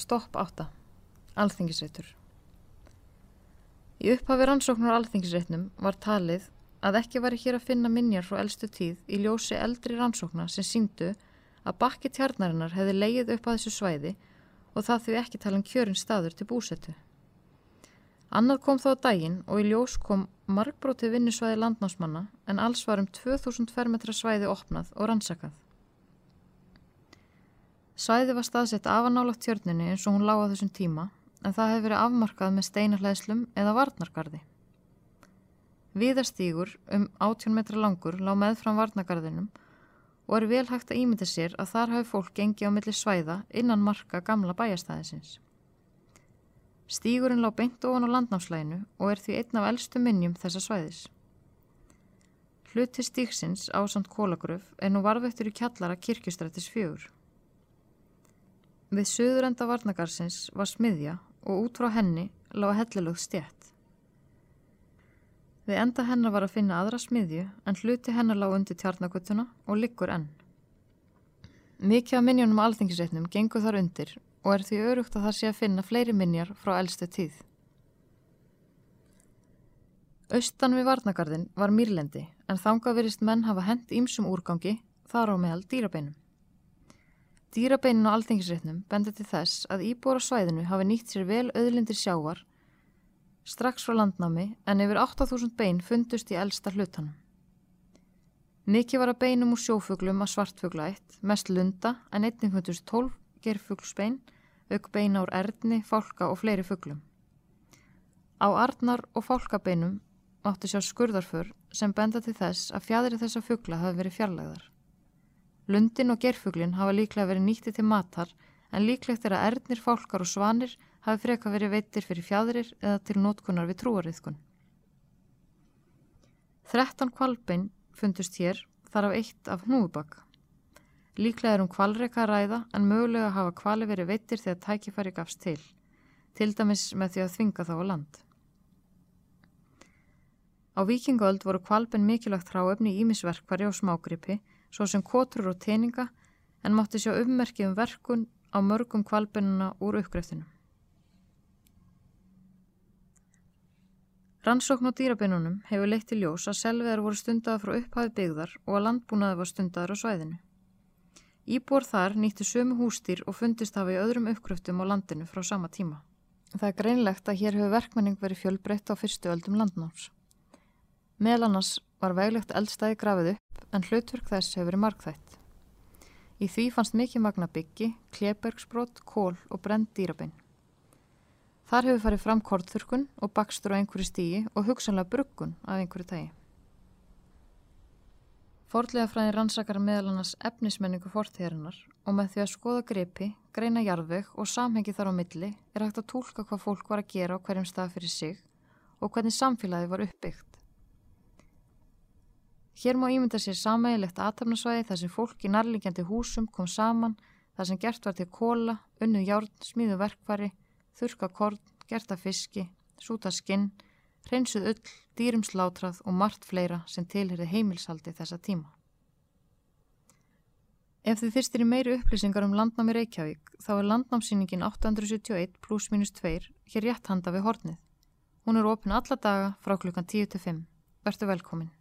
Stopp 8. Alþingisreitur. Í upphafi rannsóknar alþingisreitnum var talið að ekki var hér að finna minjar frá eldstu tíð í ljósi eldri rannsókna sem síndu að bakki tjarnarinnar hefði leið upp að þessu svæði og það því ekki tala um kjörin staður til búsetu. Annað kom þá daginn og í ljós kom markbrótið vinnusvæði landnámsmanna en alls var um 2000 fermetra svæði opnað og rannsakað. Svæði var staðsett afanálagt tjörninni eins og hún lág á þessum tíma en það hefði verið afmarkað með steinarleðslum eða varnargarði. Viðastígur um 18 metra langur lág meðfram varnargarðinum og er vel hægt að ímynda sér að þar hafi fólk gengið á milli svæða innan marka gamla bæjastæðisins. Stígurinn lág beint ofan á landnámslæginu og er því einn af eldstu minnjum þessa svæðis. Hluti stíksins á samt kólagröf er nú varvektur í kjallara kirkustrættis fjögur. Við söðurenda varnagarsins var smiðja og út frá henni lág hellilögð stjætt. Við enda hennar var að finna aðra smiðju en hluti hennar lág undir tjarnagötuna og liggur enn. Mikið af minjónum alþingisreitnum gengur þar undir og er því örugt að það sé að finna fleiri minjar frá eldstu tíð. Austan við varnagarðin var mýrlendi en þanga verist menn hafa hend ímsum úrgangi þar á meðal dýrabeinum. Dýrabeinin á alþengisreitnum bendur til þess að íbúra svæðinu hafi nýtt sér vel auðlindir sjávar strax frá landnámi en yfir 8000 bein fundust í eldsta hlutanum. Mikið var að beinum úr sjófuglum að svartfugla eitt, mest lunda en einnig fundust 12 gerfuglsbein, auk beina úr erðni, fálka og fleiri fuglum. Á arnar og fálkabeinum áttu sjá skurðarfur sem benda til þess að fjadri þessa fugla hafi verið fjarlæðar. Lundin og gerfuglin hafa líklega verið nýttið til matar en líklegt er að ernir, fálkar og svanir hafi freka verið veitir fyrir fjadrir eða til nótkunar við trúariðkun. 13 kvalbein fundust hér þar af eitt af hnúbak. Líklega er um kvalreika að ræða en mögulega hafa kvali verið veitir þegar tækifæri gafst til, til dæmis með því að þvinga þá á land. Á vikingöld voru kvalbein mikilvægt hráöfni ímisverkvari og smágripi svo sem kotrur og teninga en mátti sjá ummerki um verkun á mörgum kvalbennuna úr uppgreftinu. Rannsókn á dýrabennunum hefur leitt til ljós að selviðar voru stundaði frá upphafi byggðar og að landbúnaði var stundaður á svæðinu. Íbúar þar nýttu sömu hústýr og fundist hafa í öðrum uppgröftum á landinu frá sama tíma. Það er greinlegt að hér hefur verkmenning verið fjölbreytt á fyrstu öldum landnáms. Meðal annars var veglegt eldstæði grafið upp en hlutverk þess hefur verið markþætt. Í því fannst mikið magna byggi, klebergsbrott, kól og brend dýrabein. Þar hefur farið fram kortþurkun og bakstur á einhverju stígi og hugsanlega bruggun af einhverju tægi. Fordlega fræðin rannsakar meðal annars efnismenningu fortíðarinnar og með því að skoða gripi, greina jarðveg og samhengi þar á milli er hægt að tólka hvað fólk var að gera á hverjum stað fyrir sig og hvernig samfélagi var uppbyggt. Hér má ímynda sér samægilegt aðtapnarsvæði þar sem fólk í nærlingjandi húsum kom saman, þar sem gert var til kóla, unnið járn, smíðu verkvari, þurka korn, gert af fiski, súta skinn, reynsuð ull, dýrum slátrað og margt fleira sem tilherði heimilsaldi þessa tíma. Ef þið fyrstir í meiri upplýsingar um landnámi Reykjavík þá er landnámsýningin 871 pluss mínus 2 hér rétt handa við hornið. Hún er ofin alla daga frá klukkan 10 til 5. Vertu velkomin.